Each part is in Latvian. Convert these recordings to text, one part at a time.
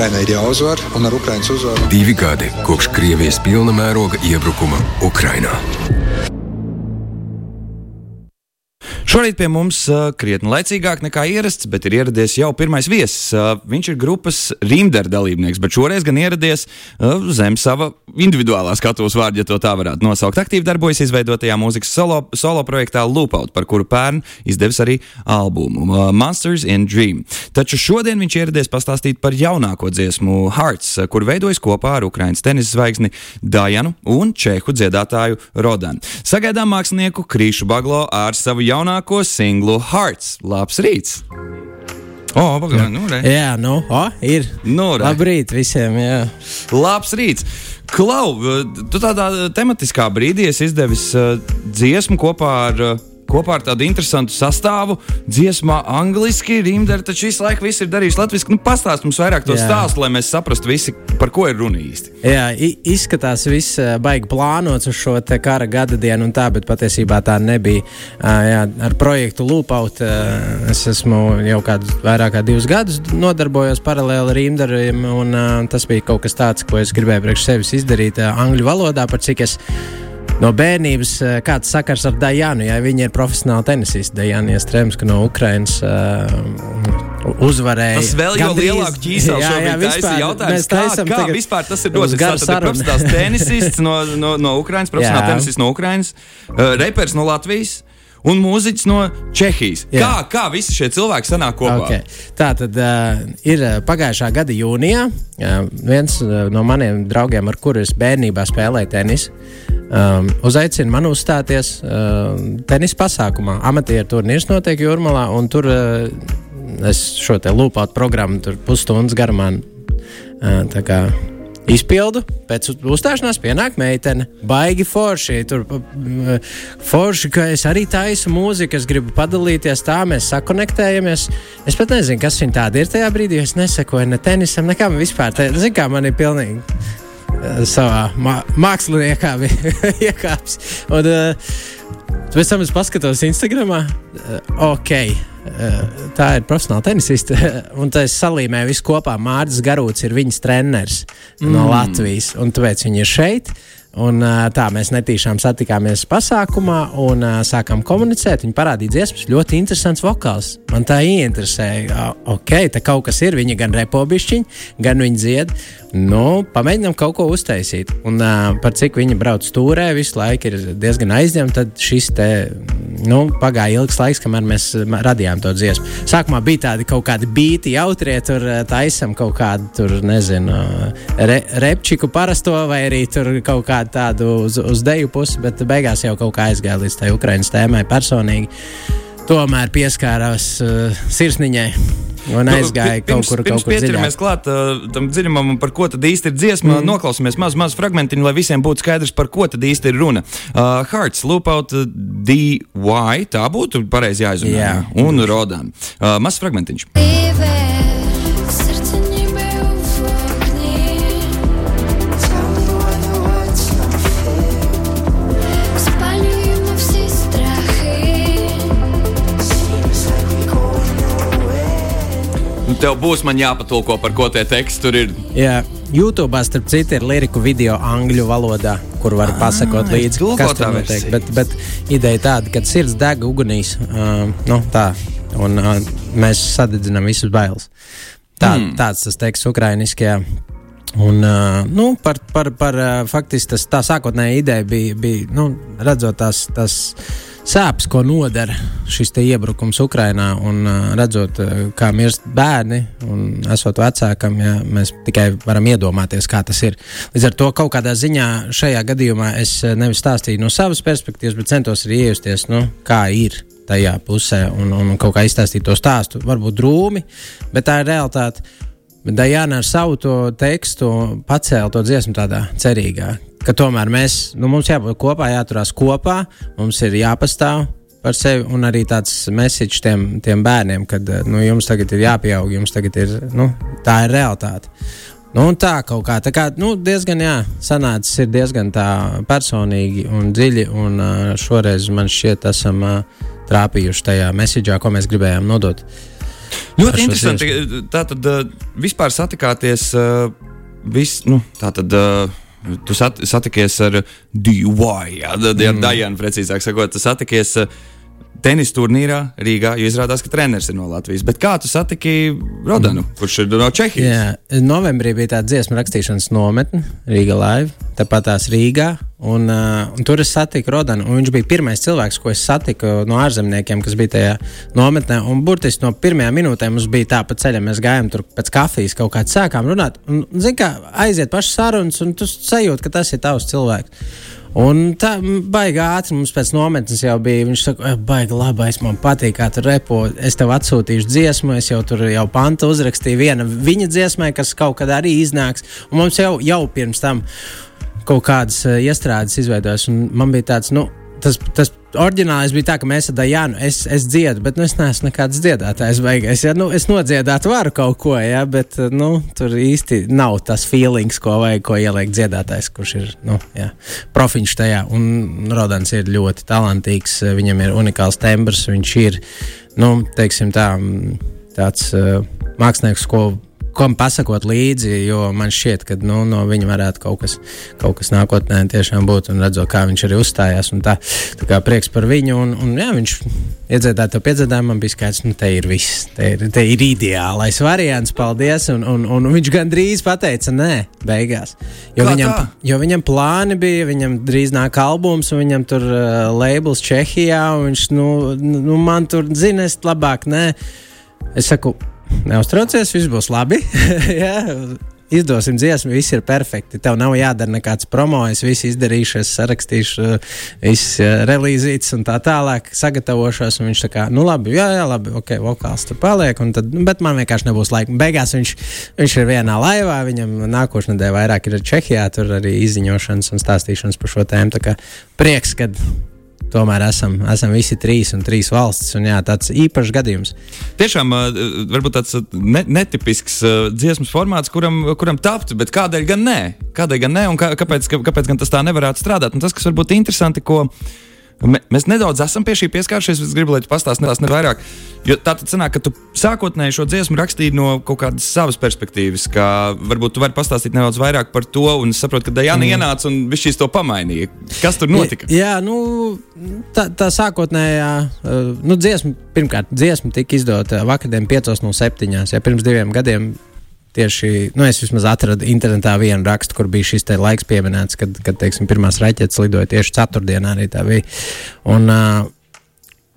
Ukraiņai ir jāuzvar, un ar Ukraiņas uzvaru divi gadi kopš Krievijas pilna mēroga iebrukuma Ukrainā. Šorīt pie mums krietni laicīgāk nekā ierasts, bet ir ieradies jau pirmais viesis. Viņš ir grupas Rīmdera dalībnieks, bet šoreiz gan ieradies zem sava individuālā skatuves vārda, ja to tā varētu nosaukt. Aktīvi darbojas izveidotajā mūzikas solo, solo projektā Loopout, par kuru pērn izdevis arī albumu Monsters in Dream. Taču šodien viņš ieradies pastāstīt par jaunāko dziesmu Hearts, kur veidojas kopā ar Ukraiņas tenisa zvaigzni Dajanu un čehu dziedātāju Rodanu. Sagaidām mākslinieku Krīšu Baglo ar savu jaunāko jaunāko singlu Hearts. Labs rīts! O, oh, pagaidi, nu, re. Jā, nu, o, ir. Nu, re. Labrīt visiem, jā. Labs rīts! Klau, tu tādā tematiskā brīdī esi izdevis uh, dziesmu kopā ar uh, kopā ar tādu interesantu sastāvu. Dziesmā angliski, rīmdara, taču visu laiku viss ir darījis latviešu. Nu, Pastāst mums vairāk to stāstu, lai mēs saprastu visi, par ko ir runa īsti. Jā, izskatās, viss baigi plānots uz šo kara gada dienu un tā, bet patiesībā tā nebija. Jā, ar projektu Loopout es esmu jau kādus vairāk kā divus gadus nodarbojos paralēli rīmdaram, un tas bija kaut kas tāds, ko es gribēju priekš sevis izdarīt angļu valodā, par cik es no bērnības eh, kāds sakars ar Dajanu. Ja viņa ir profesionāla tenisiste, Dajana Iestrēmska no Ukrainas. Uh, uzvarēja. Tas vēl jau lielāku ķīselu šobrīd taisa jautājums, kā, kā vispār tas ir dots. Tas ir profesionāls tenisists no, no, no Ukrainas, profesionāls tenisists no Ukrainas, uh, repers no Latvijas un mūziķis no Čehijas. Jā. Kā, kā visi šie cilvēki sanāk kopā? Okay. Tā tad uh, ir pagājušā gada jūnijā. Uh, viens uh, no maniem draugiem, ar kuru es bērnībā spēlēju tenisu, um, uzaicina man uzstāties uh, tenisa pasākumā. Amatieru turnīrs notiek Jūrmalā, un tur uh, es šo te lūpātu programmu pusstundas garumā. Uh, Izpildu, pēc uzstāšanās pienāk meitene. Baigi forši. Tur forši, ka es arī taisu mūziku, es gribu padalīties, tā mēs sakonektējamies. Es pat nezinu, kas viņa tāda ir tajā brīdī. Es nesakoju ne tenisam, nekam vispār. Zinu, kā man ir pilnīgi Eh, savā mā māksliniekā iekāpis. Un, uh, pēc tam es paskatos Instagram. Uh, ok, uh, tā ir profesionāla tenisiste. Un tas salīmē visu kopā. Mārcis Garūts ir viņas treneris mm. no Latvijas. Un tāpēc viņi ir šeit. Un, tā mēs netīšām satikāmies pasākumā un sākām komunicēt. Viņa parādīja dziesmas, ļoti interesants vokāls. Man tā ieinteresēja. Ok, tā kaut kas ir. Viņa gan repobišķiņa, gan viņa dzied. Nu, pamēģinām kaut ko uztaisīt. Un par cik viņa brauc stūrē, visu laiku ir diezgan aizņemta. Tad šis te nu, pagāja ilgs laiks, kamēr mēs radījām to dziesmu. Sākumā bija tādi kaut kādi beigti, jautrie, tur taisam kaut kādu, tur nezinu, re, repčiku parasto vai arī tur kaut kādu tādu uz, uz deju pusi, bet beigās jau kaut kā aizgāja līdz tai Ukraiņas tēmai personīgi. Tomēr pieskārās uh, sirsniņai. Un nu, aizgāja pirms, kaut kur, pirms kaut kur ķeramies klāt uh, tam dziļumam, par ko tad īsti ir dziesma. Mm. Noklausīsimies mazu, mazu fragmentiņu, lai visiem būtu skaidrs, par ko tad īsti ir runa. Uh, Hearts, Loopout, uh, DY, tā būtu pareizi jāizrunā. Jā. Un Rodan. Uh, mazs fragmentiņš. Līvē. Tev būs jāpatulko, par ko tie teksti tur ir. Jā. YouTube, starp citu, ir liriku video angļu valodā, kur var ah, pasakot līdzi, kas tur notiek. Bet, bet ideja tāda, ka sirds deg ugunīs, uh, nu, tā, un uh, mēs sadedzinām visus bailes. Tā, mm. Tāds tas teksts ukrainiskajā. Un, uh, nu, par, par, par, uh, faktiski tas, tā sākotnējā ideja bija, bija nu, redzot tās. tās sāpes, ko nodara šis iebrukums Ukrajinā, un redzot, kā mirst bērni, un esot vecākam, ja, mēs tikai varam iedomāties, kā tas ir. Līdz ar to kaut kādā ziņā šajā gadījumā es nevis stāstīju no savas perspektīvas, bet centos arī iejusties, nu, kā ir tajā pusē un, un kaut kā izstāstīt to stāstu. Varbūt drūmi, bet tā ir realitāte. Dajana ar savu to tekstu pacēla to dziesmu tādā cerīgā, ka tomēr mēs, nu, mums jābūt kopā, jāturās kopā, mums ir jāpastāv par sevi un arī tāds message tiem, tiem bērniem, ka nu, jums tagad ir jāpieaug, jums tagad ir, nu, tā ir realitāte. Nu, tā kaut kā, tā kā nu, diezgan, jā, sanācis ir diezgan tā personīgi un dziļi, un uh, šoreiz man šķiet, esam uh, trāpījuši tajā messagā, ko mēs gribējām nodot. Ļoti interesanti. Tā tad vispār satikāties. Uh, vis, nu, tā tad. Uh, Tu sat, satikies ar DUI, jā, ar mm. Dajanu, precīzāk sakot, tu satikies uh, tenisa turnīrā Rīgā, jo izrādās, ka treneris ir no Latvijas. Bet kā tu satiki Rodanu, kurš ir no Čehijas? Jā, novembrī bija tāda dziesmu rakstīšanas nometne Rīgā Live, tāpat tās Rīgā. Un, uh, un tur es satiku Rodanu, un viņš bija pirmais cilvēks, ko es satiku no ārzemniekiem, kas bija tajā nometnē. Un burtiski no pirmajām minūtēm mums bija tā pa ceļam, mēs gājām tur pēc kafijas, kaut kādā sākām runāt. Un, zin, kā aiziet pašas sarunas, un tu sajūti, ka tas ir tavs cilvēks. Un tā baigā ātri mums pēc nometnes jau bija. Viņš saka, baigi labi, es man patīk, kā tu repo. Es tev atsūtīšu dziesmu, es jau tur jau pantu uzrakstīju viena viņa dziesmai, kas kaut kad arī iznāks. Un mums jau, jau pirms tam kaut kādas iestrādes izveidojas. Man bija tāds, nu, tas, tas oriģinālais bija tā, ka mēs ar Dānu, es, es dziedu, bet nu, es neesmu nekāds dziedātājs. Beigās, ja? nu, es nodziedāt varu kaut ko, ja? bet nu, tur īsti nav tas feelings, ko vajag, ko ieliek dziedātājs, kurš ir nu, ja, profiņš tajā. Un Rodans ir ļoti talantīgs, viņam ir unikāls tembrs, viņš ir, nu, teiksim tā, tāds uh, mākslinieks, ko kam pasakot līdzi, jo man šķiet, ka nu, no viņa varētu kaut kas, kaut kas nākotnē tiešām būt. Un redzot, kā viņš arī uzstājās. Tā, tā kā prieks par viņu. Un, un jā, viņš iedziedāja to piedzīvojumu, man bija skaidrs, ka nu, te ir viss. Te ir, te ir ideālais variants, paldies. Un, un, un viņš gandrīz pateica, nē, beigās. Jo Kā viņam, tā? jo viņam plāni bija, viņam drīz nāk albums, un viņam tur uh, labels Čehijā. Viņš, nu, nu, man tur zina, es labāk, nē. Es saku, Neuztraucies, viss būs labi. jā, izdosim dziesmu, viss ir perfekti. Tev nav jādara nekāds promo, es visu izdarīšu, es sarakstīšu, viss relīzīts un tā tālāk, sagatavošos. Un viņš tā kā, nu labi, jā, jā, labi, ok, vokāls tur paliek, tad, bet man vienkārši nebūs laika. Beigās viņš, viņš ir vienā laivā, viņam nākošais nedēļa vairāk ir Čehijā, tur arī izziņošanas un stāstīšanas par šo tēmu. Tā kā prieks, kad tomēr esam, esam visi trīs un trīs valstis. Un, jā, tāds īpašs gadījums. Tiešām, varbūt tāds ne, netipisks dziesmas formāts, kuram, kuram tapt, bet kādēļ gan nē? Kādēļ gan nē un kā, kāpēc, kāpēc gan tas tā nevarētu strādāt? Un tas, kas varbūt interesanti, ko Mēs nedaudz esam pie šī pieskārušies. Es gribu, lai tu pastāstīsi nedaudz vairāk. Jo tā tad sanāk, ka tu sākotnēji šo dziesmu rakstīji no kaut kādas savas perspektīvas. Varbūt tu vari pastāstīt nedaudz vairāk par to. Un es saprotu, ka Dajana mm. ienāca un viņš šīs to pamainīja. Kas tur notika? Jā, jā nu, tā, tā sākotnējā nu, dziesma, pirmkārt, dziesma tika izdota vakardien 5.07. Ja pirms diviem gadiem Tieši nu, es vismaz atradu internetā vienu rakstu, kur bija šis laiks pieminēts, kad, kad teiksim, pirmās raķetes lidoja tieši ceturtdienā. Un, uh,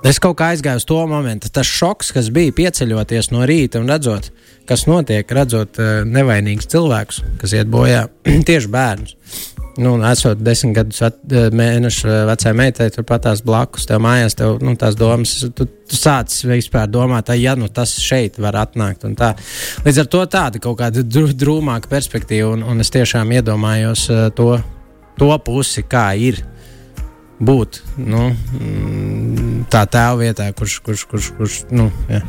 Es kaut kā aizgāju uz to momentu. Tas šoks, kas bija pieceļoties no rīta un redzot, kas notiek, redzot uh, nevainīgus cilvēkus, kas iet bojā, tieši bērnus. Nu, esot desmit gadus vet, mēnešu vecai meitai, turpat tās blakus, tev mājās, tev nu, tās domas, tu, tu sāc vispār domāt, ja nu, tas šeit var atnākt. Līdz ar to tāda kaut kāda drūmāka perspektīva, un, un es tiešām iedomājos uh, to, to pusi, kā ir būt nu, mm, tā tēva vietā, kurš. kurš, kurš, kurš nu, jā.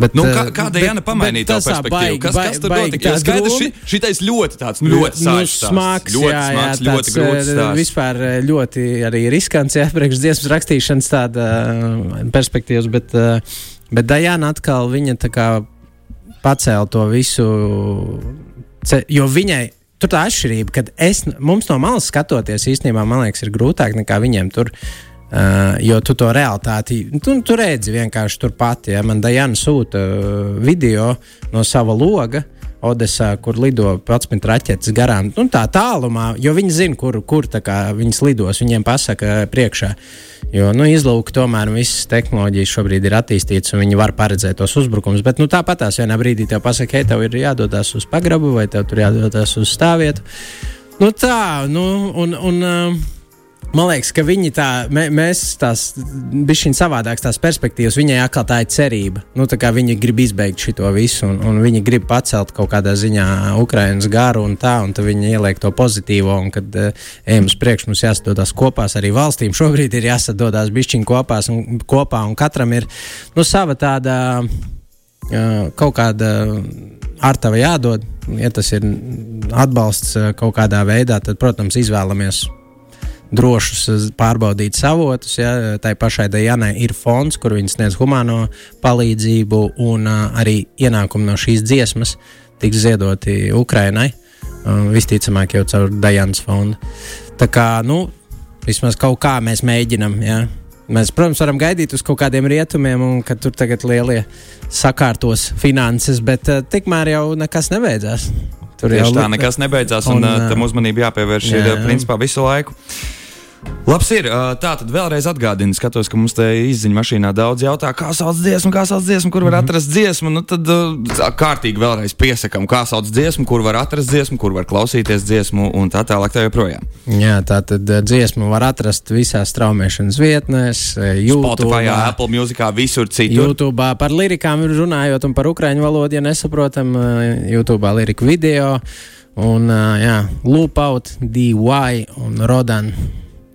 bet, nu, kā, kāda Jāna pamainīja tā perspektīvu? Baigi, kas, kas tur notika? Jo skaidrs, ši, šitais ļoti tāds nu, ļoti nu, smags, ļoti jā, jā, smags, ļoti grūts. Stāsts. Vispār ļoti arī riskants, jā, priekš dziesmas rakstīšanas tāda perspektīvas, bet, bet Dajana atkal viņa tā kā pacēla to visu, jo viņai tur tā atšķirība, ka es, mums no malas skatoties, īstenībā man liekas, ir grūtāk nekā viņiem tur. Uh, jo tu to realitāti, tu, tu redzi vienkārši turpat. Ja man Dajana sūta video no sava loga, uh, Odesā, kur lido 11 raķetes garām, nu, tā tālumā, jo viņi zina, kur, kur viņas lidos. Viņiem pasaka priekšā. Jo nu, izlūk, tomēr visas tehnoloģijas šobrīd ir attīstītas, un viņi var paredzēt tos uzbrukumus. Bet nu, tāpat tās vienā brīdī te pasaka, hei, tev ir jādodas uz pagrabu vai tev tur jādodas uz stāvvietu. Nu, tā, nu, un. un uh, Man liekas, ka viņi tā, mē, mēs tās bišķiņ savādākas tās perspektīvas, viņai atkal tā ir cerība. Nu, tā viņi grib izbeigt šo visu, un, un viņi grib pacelt kaut kādā ziņā Ukraiņas garu un tā, un tad viņi ieliek to pozitīvo, un kad uh, ejam uz priekšu, mums jāsadodas kopā arī valstīm. Šobrīd ir jāsadodas bišķiņ kopās un, kopā, un katram ir nu, sava tāda uh, kaut kāda ārtava jādod. Ja tas ir atbalsts uh, kaut kādā veidā, tad, protams, izvēlamies drošus uh, pārbaudīt savotus. Ja. Tai pašai Dajanai ir fonds, kur viņas sniedz humāno palīdzību, un uh, arī ienākumi no šīs dziesmas tiks ziedoti Ukrainai. Uh, visticamāk, jau caur Dajanas fondu. Tā kā, nu, vismaz kaut kā mēs mēģinām. Ja. Mēs, protams, varam gaidīt uz kaut kādiem rietumiem, un ka tur tagad lielie sakārtos finanses, bet uh, tikmēr jau nekas nebeidzās. Tur jau tā nekas nebeidzās, un, un uh, tam uzmanību jāpievērš jā, ir principā visu laiku. Labs ir. Tā tad vēlreiz atgādinu, skatos, ka mums te izziņā mašīnā daudz jautā, kā sauc dziesmu, kā sauc dziesmu, kur var mhm. atrast dziesmu. Nu, tad kārtīgi vēlreiz piesakām, kā sauc dziesmu, kur var atrast dziesmu, kur var klausīties dziesmu un tā tālāk. Tā joprojām. Jā, tā tad dziesmu var atrast visās straumēšanas vietnēs, YouTube, Apple Music, visur citur. YouTube par lirikām runājot un par ukraiņu valodu, ja nesaprotam, YouTube liriku video. Un, jā, Loopout, DY un Rodan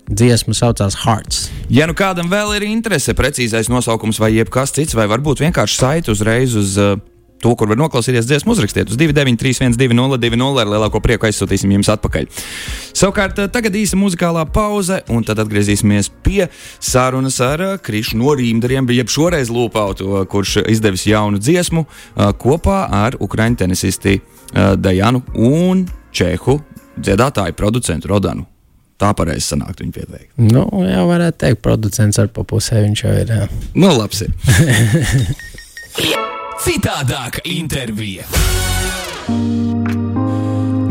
dziesma saucās Hearts. Ja nu kādam vēl ir interese, precīzais nosaukums vai jebkas cits, vai varbūt vienkārši saiti uzreiz uz uh, to, kur var noklausīties dziesmu, uzrakstiet uz 293-1202, ar lielāko prieku aizsūtīsim jums atpakaļ. Savukārt, uh, tagad īsa muzikālā pauze, un tad atgriezīsimies pie sarunas ar uh, Krišu no Rīmdariem, jeb šoreiz Lūpautu, kurš izdevis jaunu dziesmu kopā ar ukraiņu tenisisti Dajanu un Čehu dziedātāju producentu Rodanu. Tā pareizi sanākt viņa pieteikt. Nu, jā, varētu teikt, producents ar papusē viņš jau ir. Jā. Nu, labs ir. Citādāka intervija.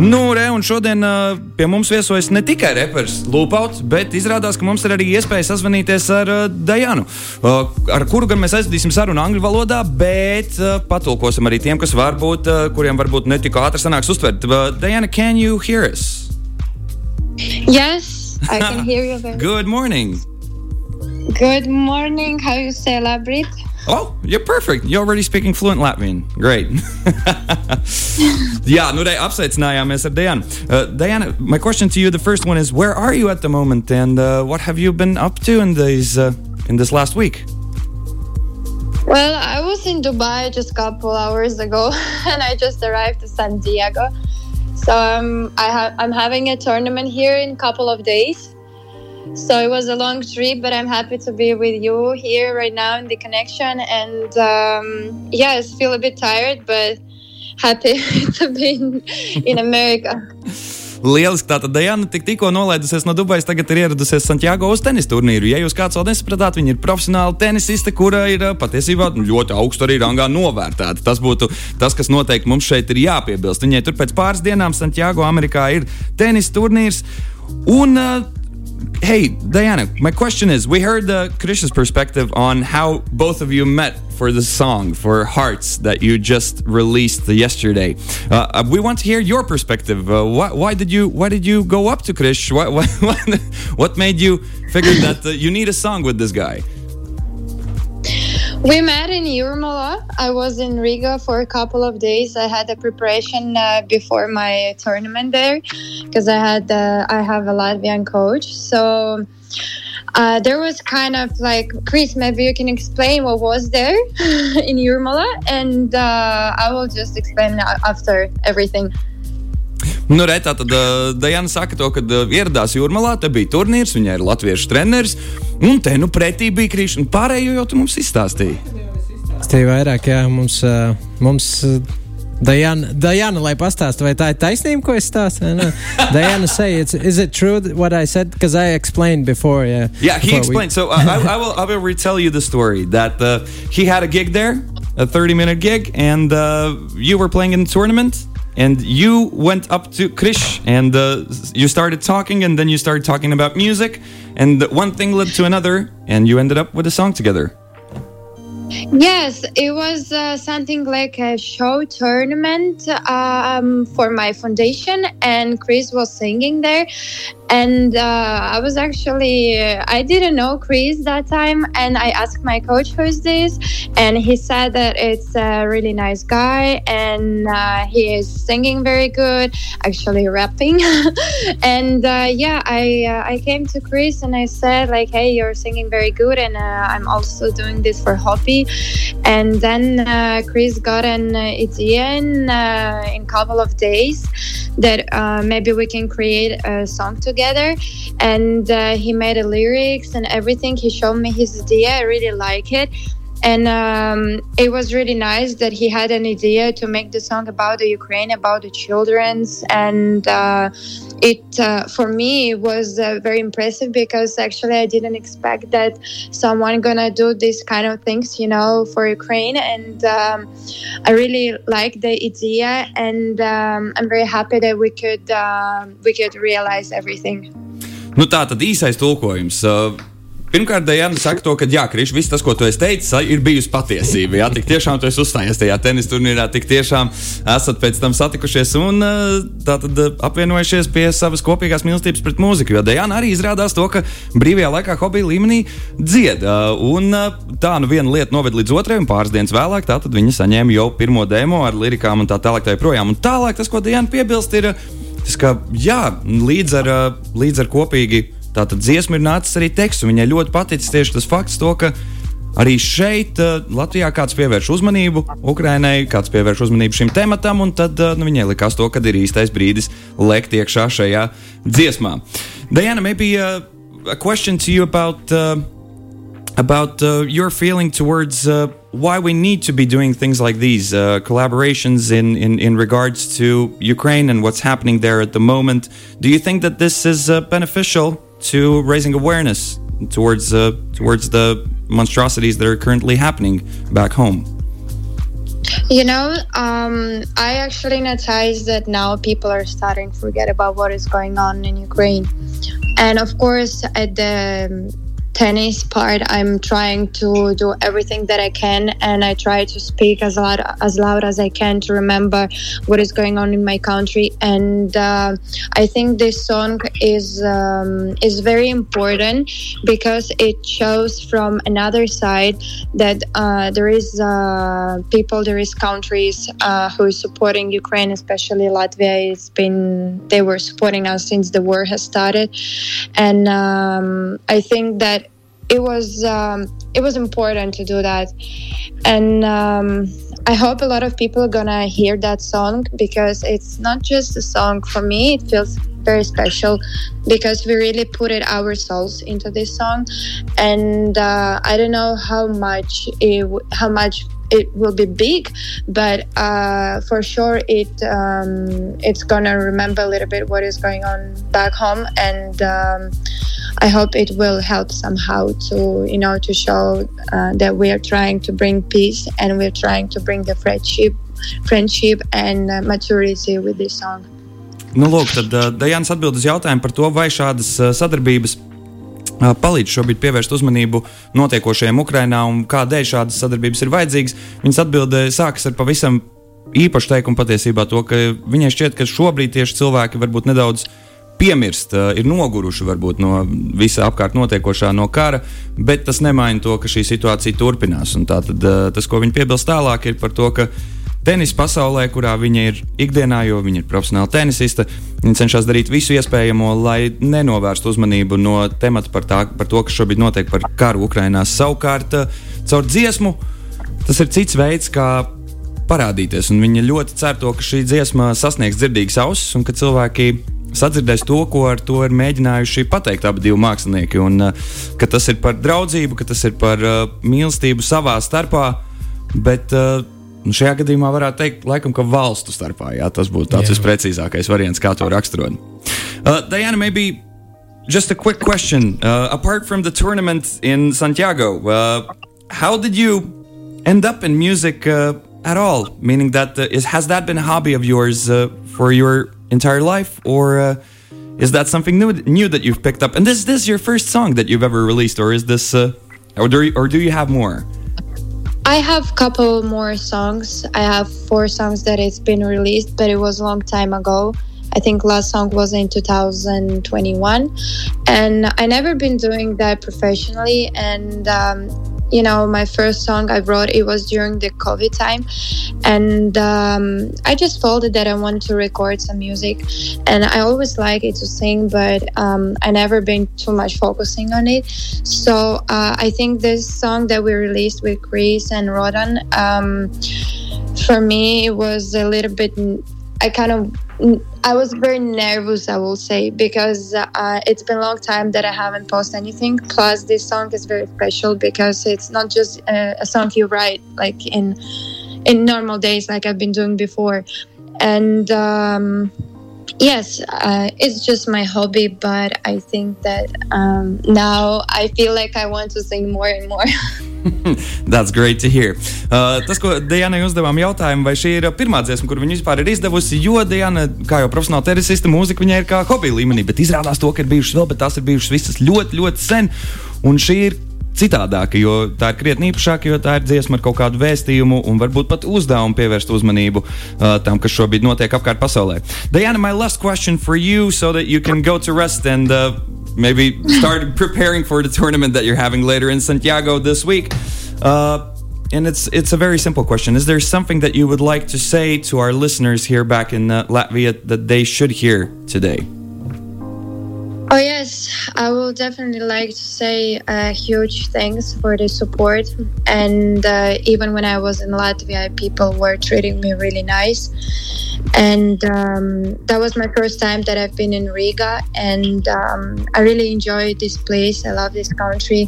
Nu, re, un šodien uh, pie mums viesojas ne tikai reperis Lūpauts, bet izrādās, ka mums ir arī iespēja sazvanīties ar uh, Dajanu, uh, ar kuru gan mēs aizvedīsim sarunu angļu valodā, bet uh, patulkosim arī tiem, kas varbūt, uh, kuriem varbūt netika ātri sanāks uztvert. Uh, Dajana, can you hear us? Yes, I can hear you. Very Good morning. Good morning. How you celebrate? Oh, you're perfect. You're already speaking fluent Latvian. Great. Jā, nu, apsveicinājāmies ar Dianu. Uh, Diana, my question to you, the first one is, where are you at the moment, and uh, what have you been up to in these uh, in this last week? Well, I was in Dubai just a couple hours ago, and I just arrived to San Diego. So I'm I ha- I'm having a tournament here in a couple of days. So it was a long trip, but I'm happy to be with you here right now in the connection. And um, yes, feel a bit tired, but happy to be in, in America. Lieliski. Tātad Dajana tik, tikko nolaidusies no Dubajas, tagad ir ieradusies Santiago uz tenisa turnīru. Ja jūs kāds vēl nesapratāt, viņa ir profesionāla tenisiste, kura ir patiesībā ļoti augstu arī rangā novērtēta. Tas būtu tas, kas noteikti mums šeit ir jāpiebilst. Viņai tur pēc pāris dienām Santiago Amerikā ir tenisa turnīrs. Un, uh, hey, Diana, my question is we heard uh, Krish's perspective on how both of you met for the song, for Hearts, that you just released yesterday. Uh, uh we want to hear your perspective. Uh, why, why, did you Why did you go up to Krish? What made you figure that uh, you need a song with this guy? We met in Jurmala. I was in Riga for a couple of days. I had a preparation uh, before my tournament there because I had uh, I have a Latvian coach. So uh, there was kind of like Chris, maybe you can explain what was there in Jurmala, and uh, I will just explain after everything. Nu, re, tā tad uh, Dajana saka, to, ka uh, ieradās jūrmalā, te bija turnīrs, viņai ir latviešu treneris, un te nu pretī bija krīšana. Pārējo jau tu mums izstāstīji. Stīvi vairāk, jā, mums. Uh, mums uh, Diana, Diana, lai pastāstītu, vai tā ir taisnība, ko es stāstu? Diana, say, it's, is it true what I said? Because I explained before. Yeah, yeah he explained. We... So uh, I, I, will, I will retell you the story that uh, he had a gig there, a 30 minute gig, and uh, you were playing in the tournament and you went up to Krish and uh, you started talking, and then you started talking about music, and one thing led to another, and you ended up with a song together. Yes, it was uh, something like a show tournament um, for my foundation, and Chris was singing there. And uh, I was actually, I didn't know Chris that time, and I asked my coach who's this, and he said that it's a really nice guy, and uh, he is singing very good, actually rapping. and uh, yeah, I uh, I came to Chris and I said like, hey, you're singing very good, and uh, I'm also doing this for hobby and then uh, Chris got an idea in a couple of days that maybe we can create a song together together, and uh, he made the lyrics and everything. He showed me his idea. I really like it and um, it was really nice that he had an idea to make the song about the Ukraine, about the childrens, and uh, it uh, for me was uh, very impressive because actually I didn't expect that someone gonna do this kind of things, you know, for Ukraine, and um, I really like the idea, and um, I'm very happy that we could um, we could realize everything. Nu, tā īsais tulkojums. Uh, Pirmkārt, Dēļa saka, to, ka, jā, Krišs, viss tas, ko tu esi teicis, ir bijusi patiesība. Jā, tik tiešām tu esi uzstājies tajā tenisa turnīrā, tik tiešām esat pēc tam satikušies un tātad apvienojušies pie savas kopīgās mīlestības pret mūziku. Jo Dēļa arī izrādās to, ka brīvajā laikā hobija līmenī dzied. Un tā nu viena lieta noved līdz otrai, un pāris dienas vēlāk tātad viņa saņēma jau pirmo demo ar lirikām un tā tālāk. Tā projām. un tālāk tas, ko Dēļa piebilst, ir tas, ka jā, līdz ar, līdz ar kopīgi Tātad dziesma ir nācis arī teksts, un viņai ļoti paticis tieši tas fakts, to, ka arī šeit, uh, Latvijā, kāds pievērš uzmanību Ukraiņai, kāds pievērš uzmanību šim tematam, un tad uh, nu, viņai likās to, kad ir īstais brīdis lekt iekšā šajā dziesmā. Diana, maybe uh, a question to you about. Uh, about uh, your feeling towards uh, why we need to be doing things like these uh, collaborations in, in, in regards to Ukraine and what's happening there at the moment. Do you think that this is uh, beneficial to raising awareness towards uh, towards the monstrosities that are currently happening back home? You know, um, I actually noticed that now people are starting to forget about what is going on in Ukraine, and of course, at the tennis part i'm trying to do everything that i can and i try to speak as loud as loud as i can to remember what is going on in my country. And uh, i think this song is um, is very important because it shows from another side that uh, there is uh, people there is countries uh, who is supporting ukraine especially latvia. Has been they were supporting us since the war has started. And um, i think that it was um, it was important to do that, and um, I hope a lot of people are gonna hear that song because it's not just a song for me. It feels very special because we really put it our souls into this song, and uh, I don't know how much it, how much it will be big, but uh, for sure it um, it's gonna remember a little bit what is going on back home, and um, I hope it will help somehow to you know to show uh, that we are trying to bring peace and we're trying to bring the friendship, friendship and uh, maturity with this song. Nu, lūk, tad uh, Dajans atbild uz jautājumu par to, vai šādas uh, sadarbības palīdz šobrīd pievērst uzmanību notiekošajiem Ukrajinā un kādēļ šādas sadarbības ir vajadzīgas. Viņas atbildē sākas ar pavisam īpašu teikumu patiesībā to, ka viņai šķiet, ka šobrīd tieši cilvēki varbūt nedaudz piemirst, ir noguruši varbūt no visa apkārt notiekošā no kara, bet tas nemaina to, ka šī situācija turpinās. Un tātad tas, ko viņi piebilst tālāk, ir par to, ka tenisa pasaulē, kurā viņa ir ikdienā, jo viņa ir profesionāla tenisiste. Viņa cenšas darīt visu iespējamo, lai nenovērstu uzmanību no temata par, tā, par to, kas šobrīd notiek par karu Ukrajinā. Savukārt, caur dziesmu tas ir cits veids, kā parādīties. Un viņa ļoti cer to, ka šī dziesma sasniegs dzirdīgas ausis un ka cilvēki sadzirdēs to, ko ar to ir mēģinājuši pateikt abi mākslinieki. Un, uh, ka tas ir par draudzību, ka tas ir par uh, mīlestību savā starpā. Bet uh, Nu, šajā gadījumā varētu teikt, laikam, ka valstu starpā jā, tas būtu tāds visprecīzākais variants, kā to raksturot. Uh, Diana, maybe just a quick question. Uh, apart from the tournament in Santiago, uh, how did you end up in music uh, at all? Meaning that uh, is, has that been a hobby of yours uh, for your entire life, or uh, is that something new, new that you've picked up? And is this is your first song that you've ever released, or is this, uh, or do you, or do you have more? I have a couple more songs. I have four songs that it's been released, but it was a long time ago. I think last song was in 2021, and I never been doing that professionally. And um, you know, my first song I wrote it was during the COVID time, and um, I just felt that I wanted to record some music, and I always like it to sing, but um, I never been too much focusing on it. So uh, I think this song that we released with Chris and Rodan, um, for me, it was a little bit. I kind of I was very nervous, I will say, because uh, it's been a long time that I haven't posted anything. Plus, this song is very special because it's not just a, a song you write like in in normal days, like I've been doing before, and. Um, yes uh, it's just my hobby but i think that um, now i feel like i want to sing more and more That's great to hear. Uh, tas, ko Dianai uzdevām jautājumu, vai šī ir pirmā dziesma, kur viņa vispār ir izdevusi, jo Diana, kā jau profesionāla tenisiste, mūzika viņai ir kā hobija līmenī, bet izrādās to, ka ir bijušas vēl, bet tās ir bijušas visas ļoti, ļoti sen. Un šī ir citādāka, jo tā ir krietni īpašāka, jo tā ir dziesma ar kaut kādu vēstījumu un varbūt pat uzdevumu pievērst uzmanību uh, tam, kas šobrīd notiek apkārt pasaulē. Diana, my last question for you so that you can go to rest and uh, maybe start preparing for the tournament that you're having later in Santiago this week. Uh, and it's it's a very simple question. Is there something that you would like to say to our listeners here back in uh, Latvia that they should hear today? Oh, yes, I will definitely like to say uh, huge thanks for the support. And uh, even when I was in Latvia, people were treating me really nice. And um, that was my first time that I've been in Riga. And um, I really enjoyed this place. I love this country.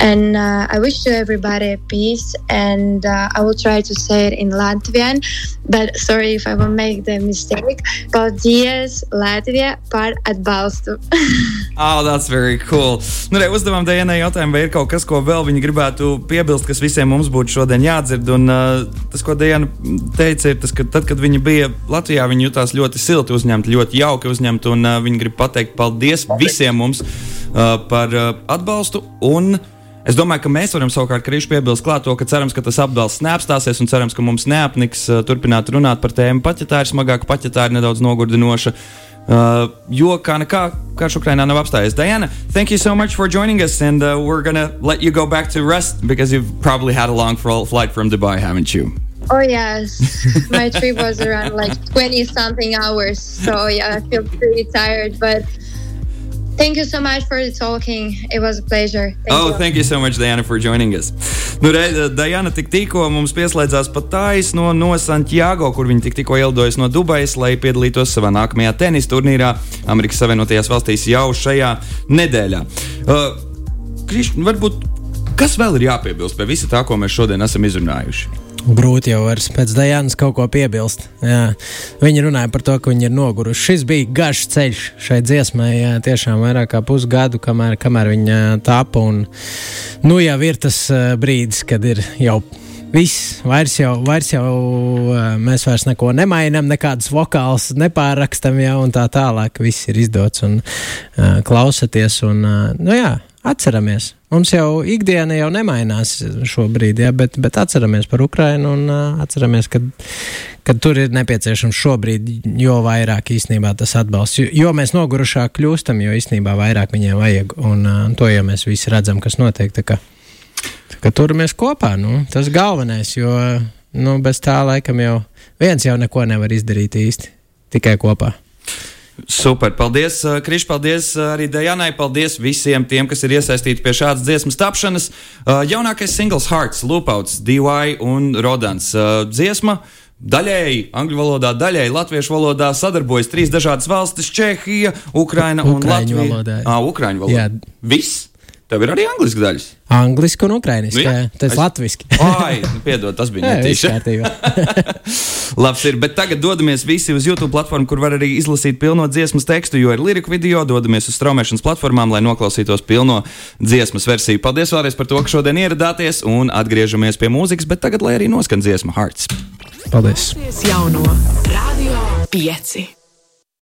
And uh, I wish to everybody peace. And uh, I will try to say it in Latvian. But sorry if I will make the mistake. Paldies, Latvia, par atbalstu. oh, that's very cool. Nu, re, uzdevām Dienai jautājumu, vai ir kaut kas, ko vēl viņi gribētu piebilst, kas visiem mums būtu šodien jādzird. Un, uh, tas, ko Diana teica, ir tas, ka tad, kad viņi bija Latvijā, viņi jutās ļoti silti uzņemti, ļoti jauki uzņemti. Un uh, viņi grib pateikt paldies visiem mums uh, par uh, atbalstu. Un, Es domāju, ka mēs varam savukārt krīšu piebilst klāt to, ka cerams, ka tas apbalsts neapstāsies un cerams, ka mums neapniks uh, turpināt runāt par tēmu, pat ja tā ir smagāka, pat ja tā ir nedaudz nogurdinoša. Uh, jo kā nekā karš Ukrainā nav apstājies. Diana, thank you so much for joining us, and uh, we're gonna let you go back to rest because you've probably had a long flight from Dubai, haven't you? Oh yes, my trip was around like twenty something hours, so yeah, I feel pretty tired, but. Thank you so much for the talking. It was a pleasure. Thank oh, you. thank you so much, Diana, for joining us. Nu, re, Diana tik tikko mums pieslēdzās pat taisno no Santiago, kur viņa tik tikko ielidojas no Dubajas, lai piedalītos savā nākamajā tenisa turnīrā Amerikas Savienotajās valstīs jau šajā nedēļā. Uh, Kriš, varbūt kas vēl ir jāpiebilst pie visa tā, ko mēs šodien esam izrunājuši? Grūti jau vairs pēc Dajānas kaut ko piebilst. Jā. Viņi runāja par to, ka viņi ir noguruši. Šis bija garš ceļš šai dziesmai, jā, tiešām vairāk kā pusgadu, kamēr, kamēr viņa tāpa. Un, nu jau ir tas brīdis, kad ir jau viss, vairs jau, vairs jau mēs vairs neko nemainām, nekādas vokāls nepārrakstam jau tā tālāk. Viss ir izdots un uh, klausaties. Un, uh, nu jā, atceramies. Mums jau ikdiena jau nemainās šobrīd, ja, bet, bet atceramies par Ukrajinu un uh, atceramies, ka, ka tur ir nepieciešams šobrīd jo vairāk īstenībā tas atbalsts. Jo, jo mēs nogurušāk kļūstam, jo īstenībā vairāk viņiem vajag. Un uh, to jau mēs visi redzam, kas notiek. Tā kā, tā kā turamies kopā, nu, tas galvenais, jo nu, bez tā laikam jau viens jau neko nevar izdarīt īsti, tikai kopā. Super, paldies, uh, Kriš, paldies uh, arī Dajanai, paldies visiem tiem, kas ir iesaistīti pie šādas dziesmas tapšanas. Uh, jaunākais singls Hearts, Lupauts, DY un Rodans dziesma. Daļēji angļu valodā, daļēji latviešu valodā sadarbojas trīs dažādas valstis - Čehija, Ukraina un Latvija. Valodā. Ah, Ukraiņu valodā. Jā. Viss? Tev ir arī angļuiski daļas. Angliski un ukrāniski. Nu, jā, tas ir es... latviešu. Ai, nu, piedod, tas bija netīši. Labs ir, bet tagad dodamies visi uz YouTube platformu, kur var arī izlasīt pilno dziesmas tekstu, jo ir liriku video. Dodamies uz straumēšanas platformām, lai noklausītos pilno dziesmas versiju. Paldies vēlreiz par to, ka šodien ieradāties un atgriežamies pie mūzikas, bet tagad lai arī noskan dziesma Hearts. Paldies! Jauno Radio 5.